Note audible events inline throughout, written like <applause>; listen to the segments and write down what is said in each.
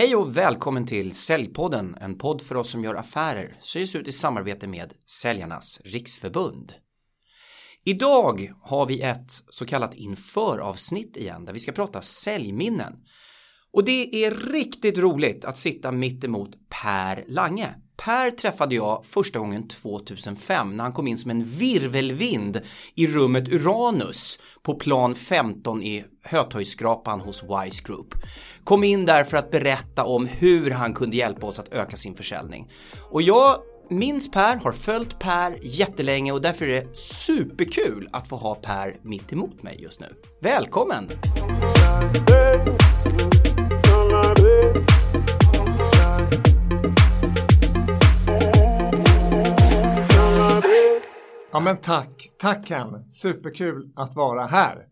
Hej och välkommen till Säljpodden, en podd för oss som gör affärer, syns ut i samarbete med Säljarnas Riksförbund. Idag har vi ett så kallat införavsnitt igen där vi ska prata säljminnen. Och det är riktigt roligt att sitta mitt emot Per Lange. Per träffade jag första gången 2005 när han kom in som en virvelvind i rummet Uranus på plan 15 i Hötorgsskrapan hos Wise Group. Kom in där för att berätta om hur han kunde hjälpa oss att öka sin försäljning. Och jag minns Per, har följt Per jättelänge och därför är det superkul att få ha Per mitt emot mig just nu. Välkommen! Ja men tack, tack Ken. Superkul att vara här.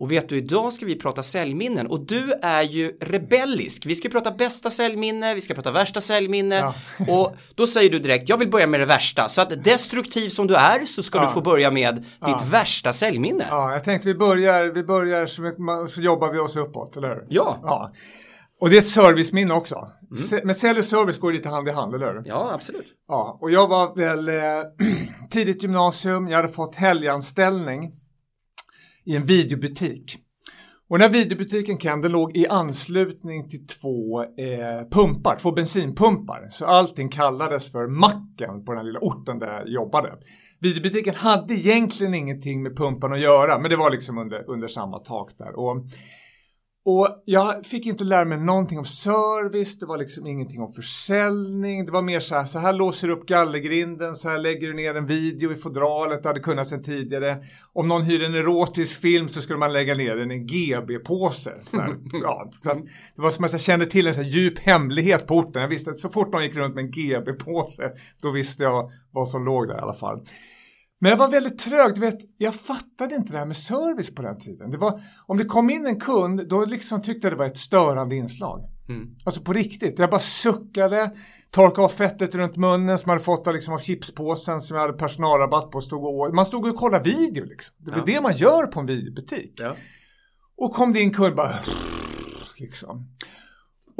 Och vet du, idag ska vi prata säljminnen och du är ju rebellisk. Vi ska prata bästa säljminne, vi ska prata värsta säljminne Ja. <laughs> och då säger du direkt, jag vill börja med det värsta. Så att destruktiv som du är så ska Ja. du få börja med ditt Ja. värsta säljminne. Ja, jag tänkte vi börjar, vi börjar så, så jobbar vi oss uppåt, eller hur? Ja. ja. Och det är ett serviceminne också. Se- Men sälj och service går lite hand i hand, eller hur? Ja, absolut. Ja, och jag var väl eh, <clears throat> tidigt gymnasium, jag hade fått helganställning i en videobutik. Och den här videobutiken Ken, den låg i anslutning till två eh, pumpar, två bensinpumpar. Så allting kallades för macken på den här lilla orten där jag jobbade. Videobutiken hade egentligen ingenting med pumpan att göra, men det var liksom under, under samma tak där. Och och jag fick inte lära mig någonting om service, det var liksom ingenting om försäljning. Det var mer så här, så här låser du upp gallergrinden, så här lägger du ner en video i fodralet, det hade kunnat sedan tidigare. Om någon hyr en erotisk film så skulle man lägga ner den i en GB-påse. Så här, <laughs> ja, så det var som att jag kände till en så djup hemlighet på orten. Jag visste att så fort någon gick runt med en GB-påse, då visste jag vad som låg där i alla fall. Men jag var väldigt trög, du vet, jag fattade inte det här med service på den tiden. Det var, om det kom in en kund, då liksom tyckte jag det var ett störande inslag. Alltså på riktigt. Jag bara suckade, torkade av fettet runt munnen som jag hade fått av, liksom, av chipspåsen som jag hade personalrabatt på. Stod och, man stod och kollade video liksom. Det var Ja. det man gör på en videobutik. Ja. Och kom det in kund bara liksom.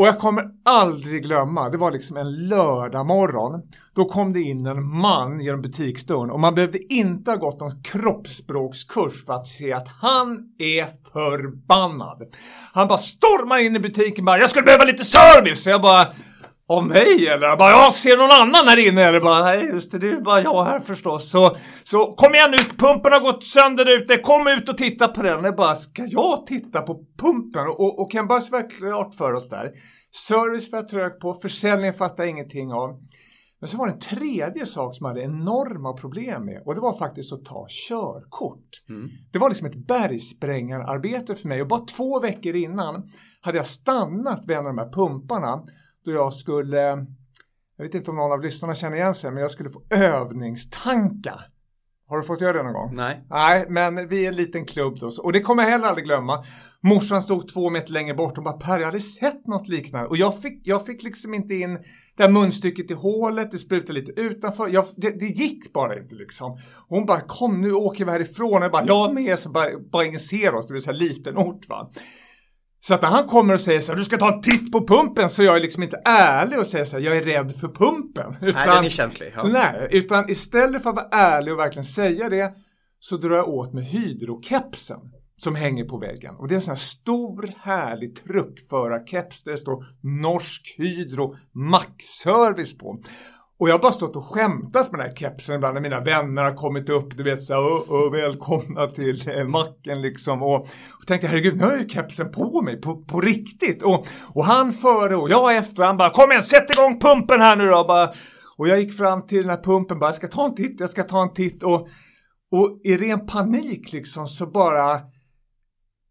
Och jag kommer aldrig glömma, det var liksom en lördag morgon. Då kom det in en man genom butiksdörren och man behövde inte ha gått någon kroppsspråkskurs för att se att han är förbannad. Han bara stormar in i butiken och bara, jag skulle behöva lite service! Så jag bara, av mig eller? Jag bara, jag ser någon annan här inne eller? Bara, nej just det, det är bara jag här förstås. Så, så kom igen ut, pumpen har gått sönder ute, kom ut och titta på den. Jag bara, ska jag titta på pumpen? Och, och kan bara så vara klart för oss där. Service var jag trög på, försäljning fattade jag ingenting av. Men så var det en tredje sak som jag hade enorma problem med och det var faktiskt att ta körkort. Det var liksom ett bergsprängararbete för mig och bara två veckor innan hade jag stannat vid en av de här pumparna då jag skulle, jag vet inte om någon av lyssnarna känner igen sig, men jag skulle få övningstanka. Har du fått göra det någon gång? Nej. Nej, men vi är en liten klubb då. Och det kommer jag heller aldrig glömma. Morsan stod två meter längre bort och bara Per, jag hade sett något liknande. Och jag fick, jag fick liksom inte in det här munstycket i hålet, det sprutade lite utanför. Jag, det, det gick bara inte liksom. Och hon bara, kom nu åker vi härifrån. Och jag bara, jag med. Så bara, bara ingen ser oss, det vill säga liten ort va. Så att när han kommer och säger så här, du ska ta en titt på pumpen, så jag är liksom inte ärlig och säger så här, jag är rädd för pumpen. Utan, Nej, den är känslig. Ja. Nej, utan istället för att vara ärlig och verkligen säga det så drar jag åt med hydrokepsen som hänger på väggen. Och det är en sån här stor härlig truckförarkeps där det står Norsk Hydro Max-service på. Och jag har bara stått och skämtat med den här kepsen ibland när mina vänner har kommit upp, du vet så här, "Åh, välkomna till eh, macken liksom. Och, och tänkte, herregud, nu har jag ju kepsen på mig på, på riktigt. Och, och han före och jag efter, han bara, kom igen, sätt igång pumpen här nu då. Bara, och jag gick fram till den här pumpen, bara, jag ska ta en titt, jag ska ta en titt. Och, och i ren panik liksom så bara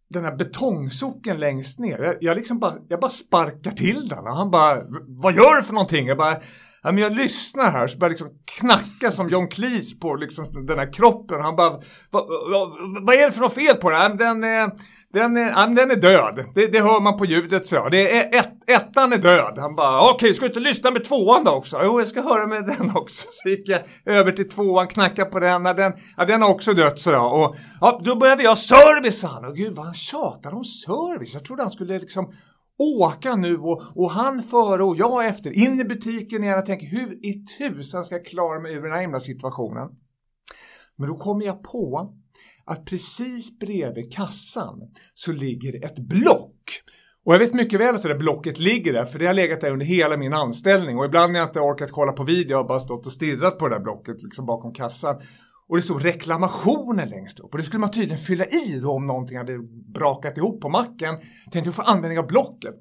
den här betongsocken längst ner. Jag, jag liksom bara, jag bara sparkar till den och han bara, vad gör du för någonting? Jag bara, ja, men jag lyssnar här, så börjar liksom knacka som John Cleese på liksom den här kroppen. Han bara, vad, vad, vad är det för något fel på den? Eh, den är, den är, ja, men den är död. Det, det hör man på ljudet så. Det är ett, ettan är död. Han bara, okej, ska du inte lyssna med tvåan då också? Jo, jag ska höra med den <laughs> också. Så gick jag över till tvåan, knackade på den. Ja, den, ja, den har också dött, så jag. Och ja, då började jag service, sa han. Och gud vad han tjatar om service. Jag trodde han skulle liksom åka nu och, och han före och jag efter in i butiken igen och tänker hur i tusan ska jag klara mig ur den här himla situationen? Men då kommer jag på att precis bredvid kassan så ligger ett block. Och jag vet mycket väl att det där blocket ligger där, för det har legat där under hela min anställning. Och ibland när jag inte orkat kolla på video har jag bara stått och stirrat på det där blocket liksom bakom kassan. Och det stod reklamationer längst upp och det skulle man tydligen fylla i då om någonting hade brakat ihop på macken. Tänkte jag få användning av blocket.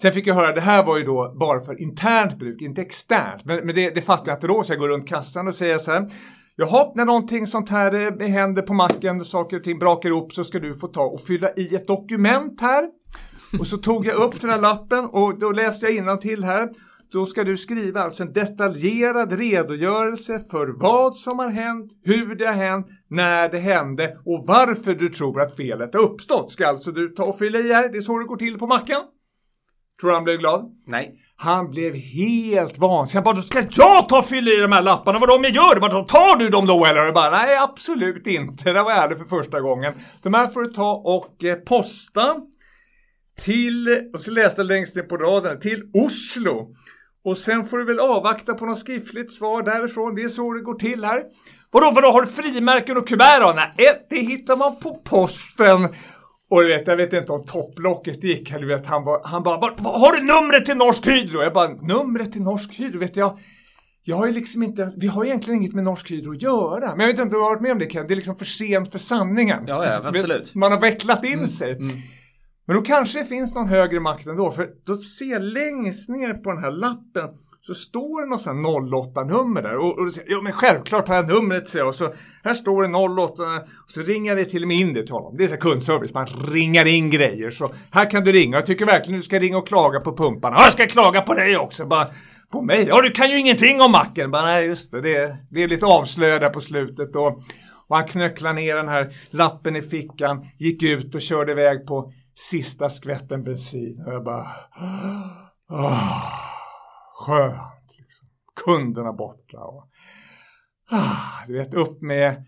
Sen fick jag höra att det här var ju då bara för internt bruk, inte externt. Men, men det, det fattar jag inte då så jag går runt kassan och säger så här. Jaha, när någonting sånt här eh, händer på macken, saker och ting brakar ihop så ska du få ta och fylla i ett dokument här. Och så tog jag upp den här lappen och då läste jag till här. Då ska du skriva alltså en detaljerad redogörelse för vad som har hänt, hur det har hänt, när det hände och varför du tror att felet har uppstått. Ska alltså du ta och fylla i här. Det är så det går till på macken. Tror du han blev glad? Nej. Han blev helt vansinnig. Han bara, ska jag ta och fylla i de här lapparna? Vadå om jag gör? Bara, tar du dem då eller? Jag bara, nej absolut inte. Det var ärligt för första gången. De här får du ta och eh, posta till, och så läste jag längst ner på raden, till Oslo. Och sen får du väl avvakta på något skriftligt svar därifrån. Det är så det går till här. Vadå, vadå, har du frimärken och kuvert då? Nej, det hittar man på posten. Och du vet, jag vet inte om topplocket gick. Du vet, han, bara, han bara, har du numret till Norsk Hydro? Jag bara, numret till Norsk Hydro? Vet jag, jag har ju liksom inte, vi har egentligen inget med Norsk Hydro att göra. Men jag vet inte om du har varit med om det Ken? Det är liksom för sent för sanningen. Ja, ja, absolut. Man har vecklat in mm, sig. Mm. Men då kanske det finns någon högre makt ändå. För då ser längst ner på den här lappen så står det något sånt 08-nummer där. Och, och ja men självklart har jag numret säger jag. Och så här står det 08 och så ringer det till och med in det till honom. Det är så kundservice, man ringar in grejer. Så här kan du ringa. Jag tycker verkligen du ska ringa och klaga på pumparna. Ja, jag ska klaga på dig också. Bara, på mig? Ja, du kan ju ingenting om macken. Bara, nej, just det. Det blev lite avslöjad på slutet. Och, och han knöcklade ner den här lappen i fickan, gick ut och körde iväg på sista skvätten bensin. Och jag bara... Åh, skönt. Liksom. Kunderna borta. Och, ah, du vet, upp med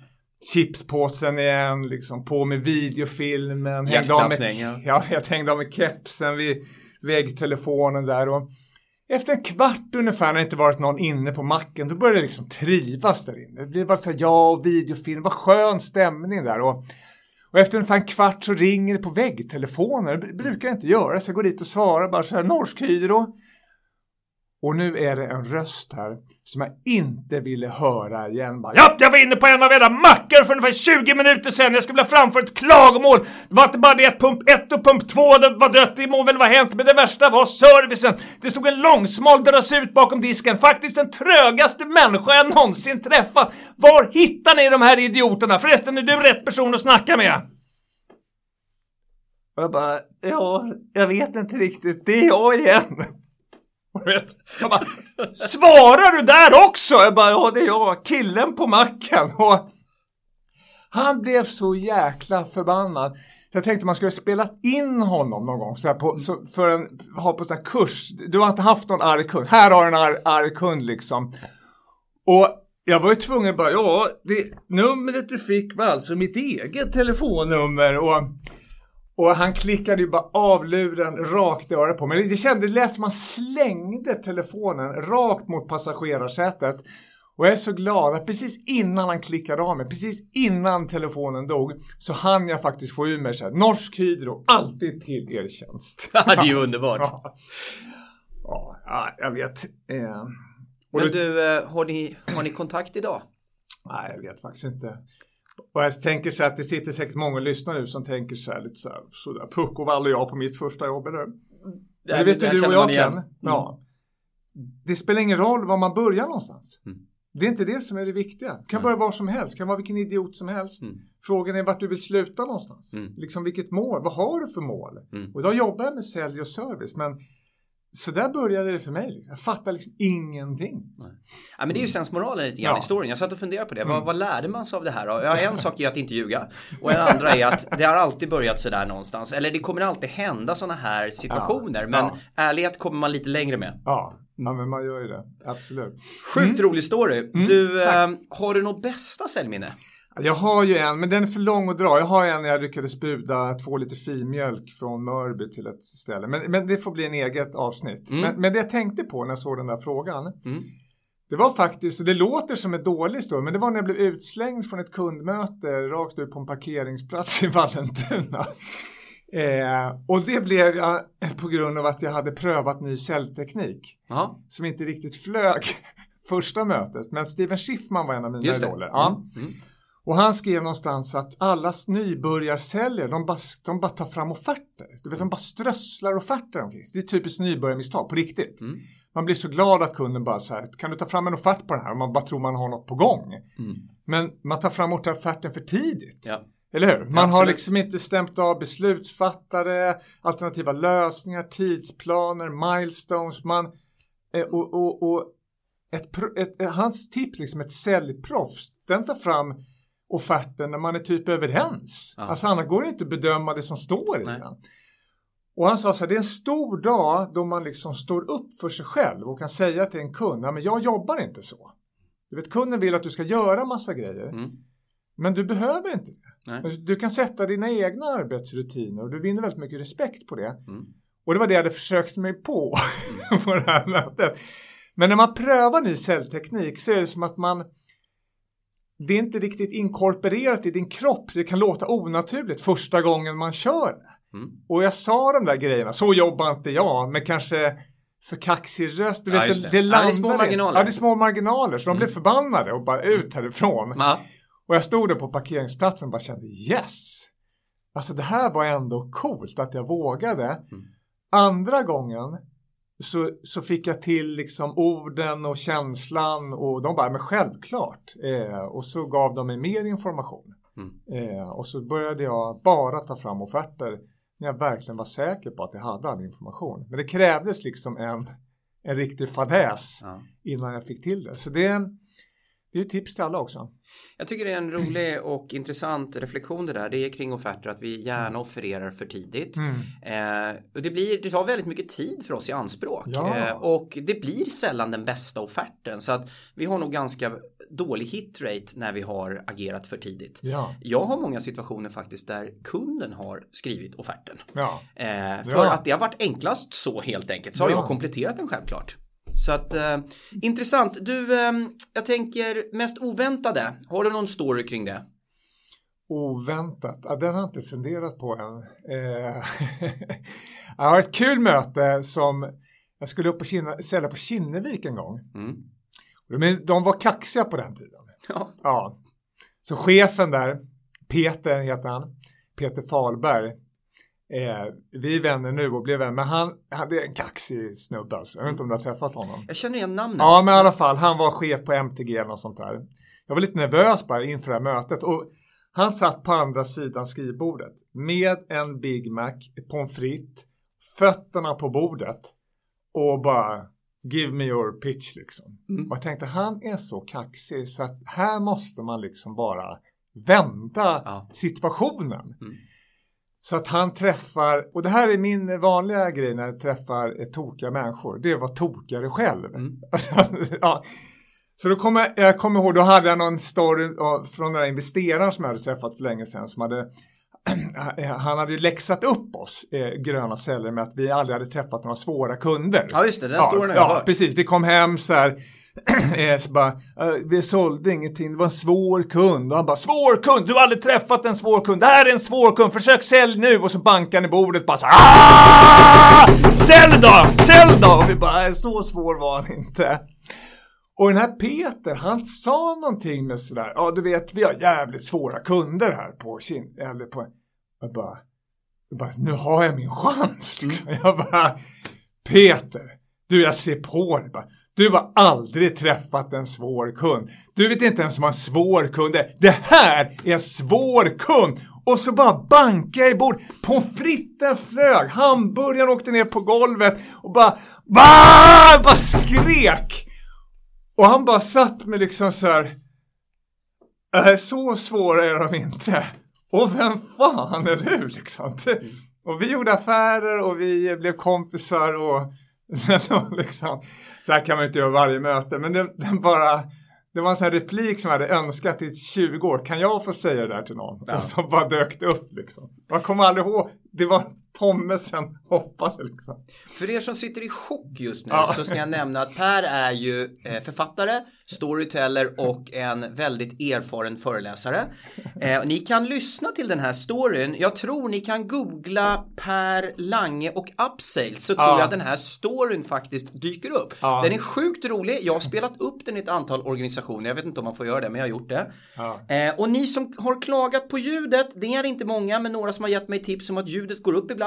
chipspåsen igen, liksom på med videofilmen. Hängde av med, <laughs> ja. jag hängde av med kepsen vid väggtelefonen där. Och efter en kvart ungefär när det inte varit någon inne på macken, då började det liksom trivas där inne. Det blev bara så här, ja, och videofilm, vad skön stämning där. Och och efter ungefär en kvart så ringer det på väggtelefoner. Det brukar jag inte göra så jag går dit och svarar bara så här Norsk Hydro. Och nu är det en röst här som jag inte ville höra igen. Bara, ja, jag var inne på en av era mackor för ungefär 20 minuter sedan. Jag skulle vilja framföra ett klagomål. Det var inte bara det att pump 1 och pump 2 var dött. Det må väl vara hänt. Men det värsta var servicen. Det stod en långsmal ut bakom disken. Faktiskt den trögaste människa jag någonsin träffat. Var hittar ni de här idioterna? Förresten, är du rätt person att snacka med? Och jag bara, ja, jag vet inte riktigt. Det är jag igen. <laughs> Jag bara, svarar du där också? Jag bara, ja det är jag, killen på macken. Och han blev så jäkla förbannad. Jag tänkte man skulle spela in honom någon gång så på, så för en, ha på sån här kurs. Du har inte haft någon arg kund. Här har du en arg, arg kund liksom. Och jag var ju tvungen bara, ja, det, numret du fick var alltså mitt eget telefonnummer. Och och han klickade ju bara av luren rakt i örat på mig. Det kändes, det lät som han slängde telefonen rakt mot passagerarsätet. Och jag är så glad att precis innan han klickade av mig, precis innan telefonen dog, så hann jag faktiskt få ur mig så här, Norsk Hydro, alltid till er tjänst. <laughs> Ja, det är ju underbart. Ja, ja jag vet. Eh, Men du, eh, har ni, har ni kontakt idag? Nej, jag vet faktiskt inte. Och jag tänker så att det sitter säkert många lyssnare nu som tänker så här lite så här, sådär, Pucko var aldrig jag på mitt första jobb eller? Det, det vet ju du och jag Ken. Mm. Ja. Det spelar ingen roll var man börjar någonstans. Mm. Det är inte det som är det viktiga. Det kan mm. börja var som helst, kan vara vilken idiot som helst. Mm. Frågan är vart du vill sluta någonstans. Mm. Liksom vilket mål, vad har du för mål? Mm. Och idag jobbar jag med sälj och service men så där började det för mig. Jag fattar liksom ingenting. Nej. Ja, men det är ju sensmoralen lite grann ja. i historien. Jag satt och funderade på det. Mm. Vad, vad lärde man sig av det här? Ja, <laughs> en sak är att inte ljuga. Och en andra är att det har alltid börjat sådär någonstans. Eller det kommer alltid hända sådana här situationer. Ja. Men ja. ärlighet kommer man lite längre med. Ja. Ja men man gör ju det, absolut. Sjukt mm. rolig story. Mm, du, eh, har du något bästa säljminne? Jag har ju en, men den är för lång att dra. Jag har en när jag lyckades buda två liter filmjölk från Mörby till ett ställe. Men, men det får bli en eget avsnitt. Mm. Men, men det jag tänkte på när jag såg den där frågan. Mm. Det var faktiskt, och det låter som en dålig historia, men det var när jag blev utslängd från ett kundmöte rakt ut på en parkeringsplats i Vallentuna. <laughs> Eh, och det blev jag på grund av att jag hade prövat ny cellteknik Ja, som inte riktigt flög <laughs> första mötet. Men Steven Schiffman var en av mina idoler. Ja. Mm. Och han skrev någonstans att alla nybörjarsäljare, de bara, de bara tar fram offerter. Du vet, de bara strösslar offerter omkring sig. Det är typiskt nybörjarmisstag, på riktigt. Mm. Man blir så glad att kunden bara så här, kan du ta fram en offert på den här? Och man bara tror man har något på gång. Mm. Men man tar fram offerten för tidigt. Ja. Eller hur? Man har absolut. liksom inte stämt av beslutsfattare, alternativa lösningar, tidsplaner, milestones. Man, eh, och, och, och ett, ett, hans tips, liksom ett säljproffs, den tar fram offerten när man är typ överens. Ja. Alltså annars går det inte att bedöma det som står i den. Och han sa så här, det är en stor dag då man liksom står upp för sig själv och kan säga till en kund, men jag jobbar inte så. Du vet, kunden vill att du ska göra massa grejer. Mm. Men du behöver inte det. Nej. Du kan sätta dina egna arbetsrutiner och du vinner väldigt mycket respekt på det. Mm. Och det var det jag hade försökt mig på <laughs> på det här mötet. Men när man prövar ny cellteknik så är det som att man det är inte riktigt inkorporerat i din kropp så det kan låta onaturligt första gången man kör. Mm. Och jag sa de där grejerna, så jobbar inte jag, men kanske för kaxig röst. Du Ja, vet, det, det. det Ja, det är små marginaler. Ja, det är små marginaler. Så de Mm. blev förbannade och bara ut härifrån. Ja. Och jag stod där på parkeringsplatsen och bara kände yes! Alltså det här var ändå coolt att jag vågade. Mm. Andra gången så, så fick jag till liksom orden och känslan och de bara, men självklart. Eh, och så gav de mig mer information. Mm. Eh, och så började jag bara ta fram offerter när jag verkligen var säker på att jag hade all information. Men det krävdes liksom en, en riktig fadäs Ja. innan jag fick till det. Så det, är- det är ett tips till alla också. Jag tycker det är en rolig och intressant reflektion det där. Det är kring offerter att vi gärna offererar för tidigt. Mm. Eh, och det, blir, det tar väldigt mycket tid för oss i anspråk. Ja. Eh, och det blir sällan den bästa offerten. Så att vi har nog ganska dålig hitrate när vi har agerat för tidigt. Ja. Jag har många situationer faktiskt där kunden har skrivit offerten. Ja. Eh, för att det har varit enklast så helt enkelt. Så har Ja. jag kompletterat den självklart. Så att eh, intressant. Du, eh, jag tänker mest oväntade. Har du någon story kring det? Oväntat, ja, den har jag inte funderat på än. Eh, <laughs> jag har ett kul möte som jag skulle upp på Kinna, sälja på Kinnevik en gång. Mm. Men de var kaxiga på den tiden. <laughs> Ja. Ja. Så chefen där, Peter heter han, Peter Falberg. Eh, vi är vänner nu och blev vänner, men han hade en kaxig snubbe alltså. Jag vet inte om du har träffat honom. Jag känner igen namnet. Ja, men i alla fall, han var chef på MTG eller något sånt där. Jag var lite nervös bara inför det här mötet och han satt på andra sidan skrivbordet med en Big Mac, pommes frites, fötterna på bordet och bara give me your pitch liksom. Mm. Och jag tänkte han är så kaxig så att här måste man liksom bara vända Ja. situationen. Mm. Så att han träffar, och det här är min vanliga grej när jag träffar eh, tokiga människor, det är att vara tokigare själv. Mm. <laughs> ja. Så då kommer jag kommer ihåg, då hade jag någon story från den där investeraren som jag hade träffat för länge sedan som hade <clears throat> han hade ju läxat upp oss eh, gröna celler med att vi aldrig hade träffat några svåra kunder. Ja, just det. Den storyn har jag ja, hört. precis. Vi kom hem så här. <clears throat> eh, så bara, eh, vi sålde ingenting, det var en svår kund. Och han bara, svår kund? Du har aldrig träffat en svår kund. Det här är en svår kund, försök sälj nu. Och så bankar i bordet bara så här, "Ah! Sälj då! Sälj då! Och vi bara, "Eh, så svår var han inte. Och den här Peter, han sa någonting med sådär, ja du vet vi har jävligt svåra kunder här på Kin, eller på, jag bara, jag bara, nu har jag min chans liksom. <laughs> Jag bara, Peter, du jag ser på dig bara, du har aldrig träffat en svår kund. Du vet inte ens vad en svår kund är. Det här är en svår kund! Och så bara bankar jag i bord. Pommes fritesen flög, hamburgaren åkte ner på golvet och bara, bah! bara skrek. Och han bara satt med liksom så här. "Äh, Så svåra är de inte. Och vem fan är du liksom? Det- Och vi gjorde affärer och vi blev kompisar och <laughs> liksom. Så här kan man inte göra varje möte. Men den, den bara. det var en sån här replik som jag hade önskat i 20 år. Kan jag få säga det där till någon? Ja. Och så bara dök det upp liksom. Jag kommer aldrig ihåg. Det var pommesen hoppade liksom. För er som sitter i chock just nu ja. så ska jag nämna att Per är ju eh, författare, storyteller och en väldigt erfaren föreläsare. Eh, ni kan lyssna till den här storyn. Jag tror ni kan googla Per Lange och Upsales så tror ja. jag att den här storyn faktiskt dyker upp. Ja. Den är sjukt rolig. Jag har spelat upp den i ett antal organisationer. Jag vet inte om man får göra det, men jag har gjort det. Eh, och ni som har klagat på ljudet, det är inte många, men några som har gett mig tips om att ljudet går upp ibland.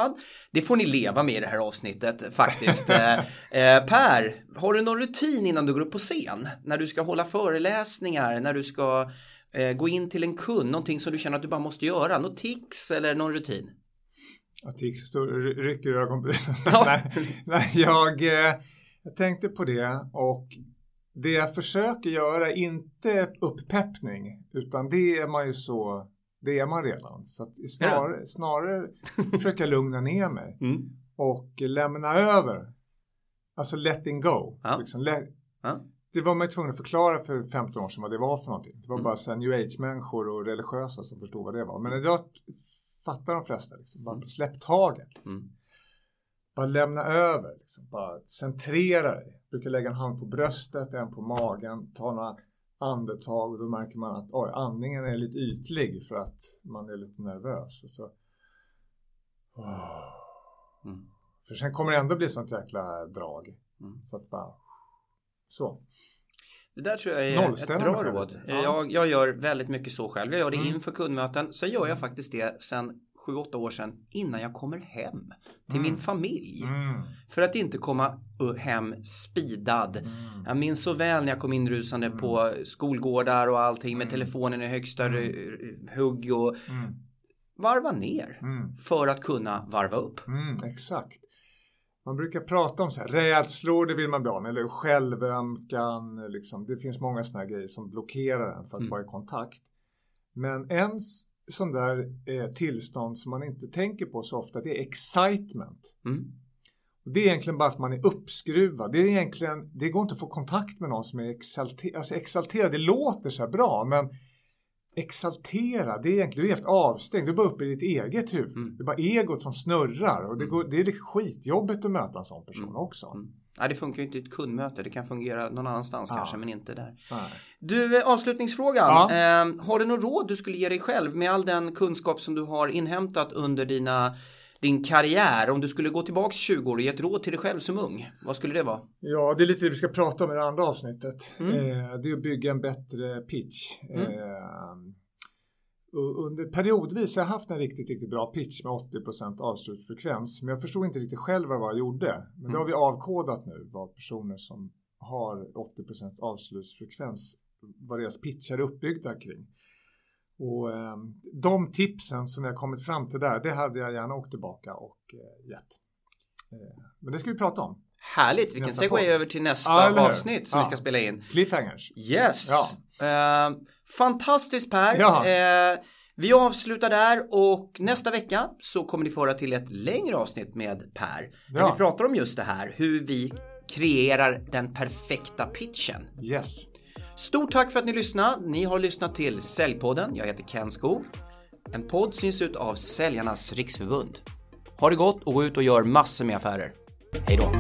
Det får ni leva med i det här avsnittet faktiskt. <laughs> Eh, eh, per, har du någon rutin innan du går upp på scen? När du ska hålla föreläsningar, när du ska eh, gå in till en kund, någonting som du känner att du bara måste göra, något tics eller någon rutin? Ja, tics, står, rycker i ögonbrynen. <laughs> Ja. nej, nej jag, eh, jag tänkte på det och det jag försöker göra inte upppeppning utan det är man ju så det är man redan. Så snarare, snarare försöka <laughs> lugna ner mig mm. och lämna över. Alltså letting go. Ja. Liksom, let, ja. Det var man ju tvungen att förklara för 15 år sedan vad det var för någonting. Det var mm. bara så new age-människor och religiösa som förstod vad det var. Men idag fattar de flesta. Liksom. Bara mm. släpp taget. Liksom. Mm. Bara lämna över. Liksom. Bara centrera dig. Jag brukar lägga en hand på bröstet, en på magen, ta några andetag och då märker man att oj, andningen är lite ytlig för att man är lite nervös. Och så, oh. mm. För sen kommer det ändå bli sånt jäkla drag. Mm. Så att bara, så. Det där tror jag är ett bra råd. Ja. Jag, jag, gör väldigt mycket så själv. Jag gör det mm. inför kundmöten. Sen gör jag mm. faktiskt det sen sju, åtta år sedan innan jag kommer hem till mm. min familj. Mm. För att inte komma hem spidad. Mm. Jag minns så väl när jag kom inrusande mm. på skolgårdar och allting med mm. telefonen i högsta mm. hugg och varva ner för att kunna varva upp. exakt. Man brukar prata om så här, rädslor, det vill man bli av med, eller självömkan, liksom. det finns många sådana grejer som blockerar en för att vara i kontakt. Men ens sån där eh, tillstånd som man inte tänker på så ofta, det är excitement. Mm. Det är egentligen bara att man är uppskruvad. Det, är egentligen, det går inte att få kontakt med någon som är exalterad. Alltså exalterad, det låter så här bra, men exaltera, det är egentligen du är helt avstängd. Du är bara uppe i ditt eget huvud. Mm. Det är bara egot som snurrar och det, mm. går, det är skitjobbigt att möta en sån person mm. också. Mm. Nej, det funkar ju inte i ett kundmöte. Det kan fungera någon annanstans ja. kanske, men inte där. Nej. Du, eh, avslutningsfrågan. Ja. Eh, har du något råd du skulle ge dig själv med all den kunskap som du har inhämtat under dina din karriär, om du skulle gå tillbaks 20 år och ge ett råd till dig själv som ung, vad skulle det vara? Ja, det är lite det vi ska prata om i det andra avsnittet. Mm. Eh, det är att bygga en bättre pitch. Mm. Eh, under periodvis har jag haft en riktigt, riktigt bra pitch med 80% avslutsfrekvens. Men jag förstod inte riktigt själv vad jag gjorde. Men mm. det har vi avkodat nu, vad personer som har 80% avslutsfrekvens, vad deras pitchar är uppbyggda kring. Och eh, de tipsen som jag kommit fram till där, det hade jag gärna åkt tillbaka och eh, gett. Eh, men det ska vi prata om. Härligt, vi kan segway över till nästa ja, avsnitt som ja. vi ska spela in. Cliffhangers. Yes. Ja. Uh, fantastiskt Per. Ja. Uh, vi avslutar där och nästa vecka så kommer ni få höra till ett längre avsnitt med Per. Där vi pratar om just det här, hur vi kreerar den perfekta pitchen. Yes. Stort tack för att ni lyssnade. Ni har lyssnat till Säljpodden. Jag heter Ken Skog. En podd syns ut av Säljarnas Riksförbund. Ha det gott och gå ut och gör massor med affärer. Hej då!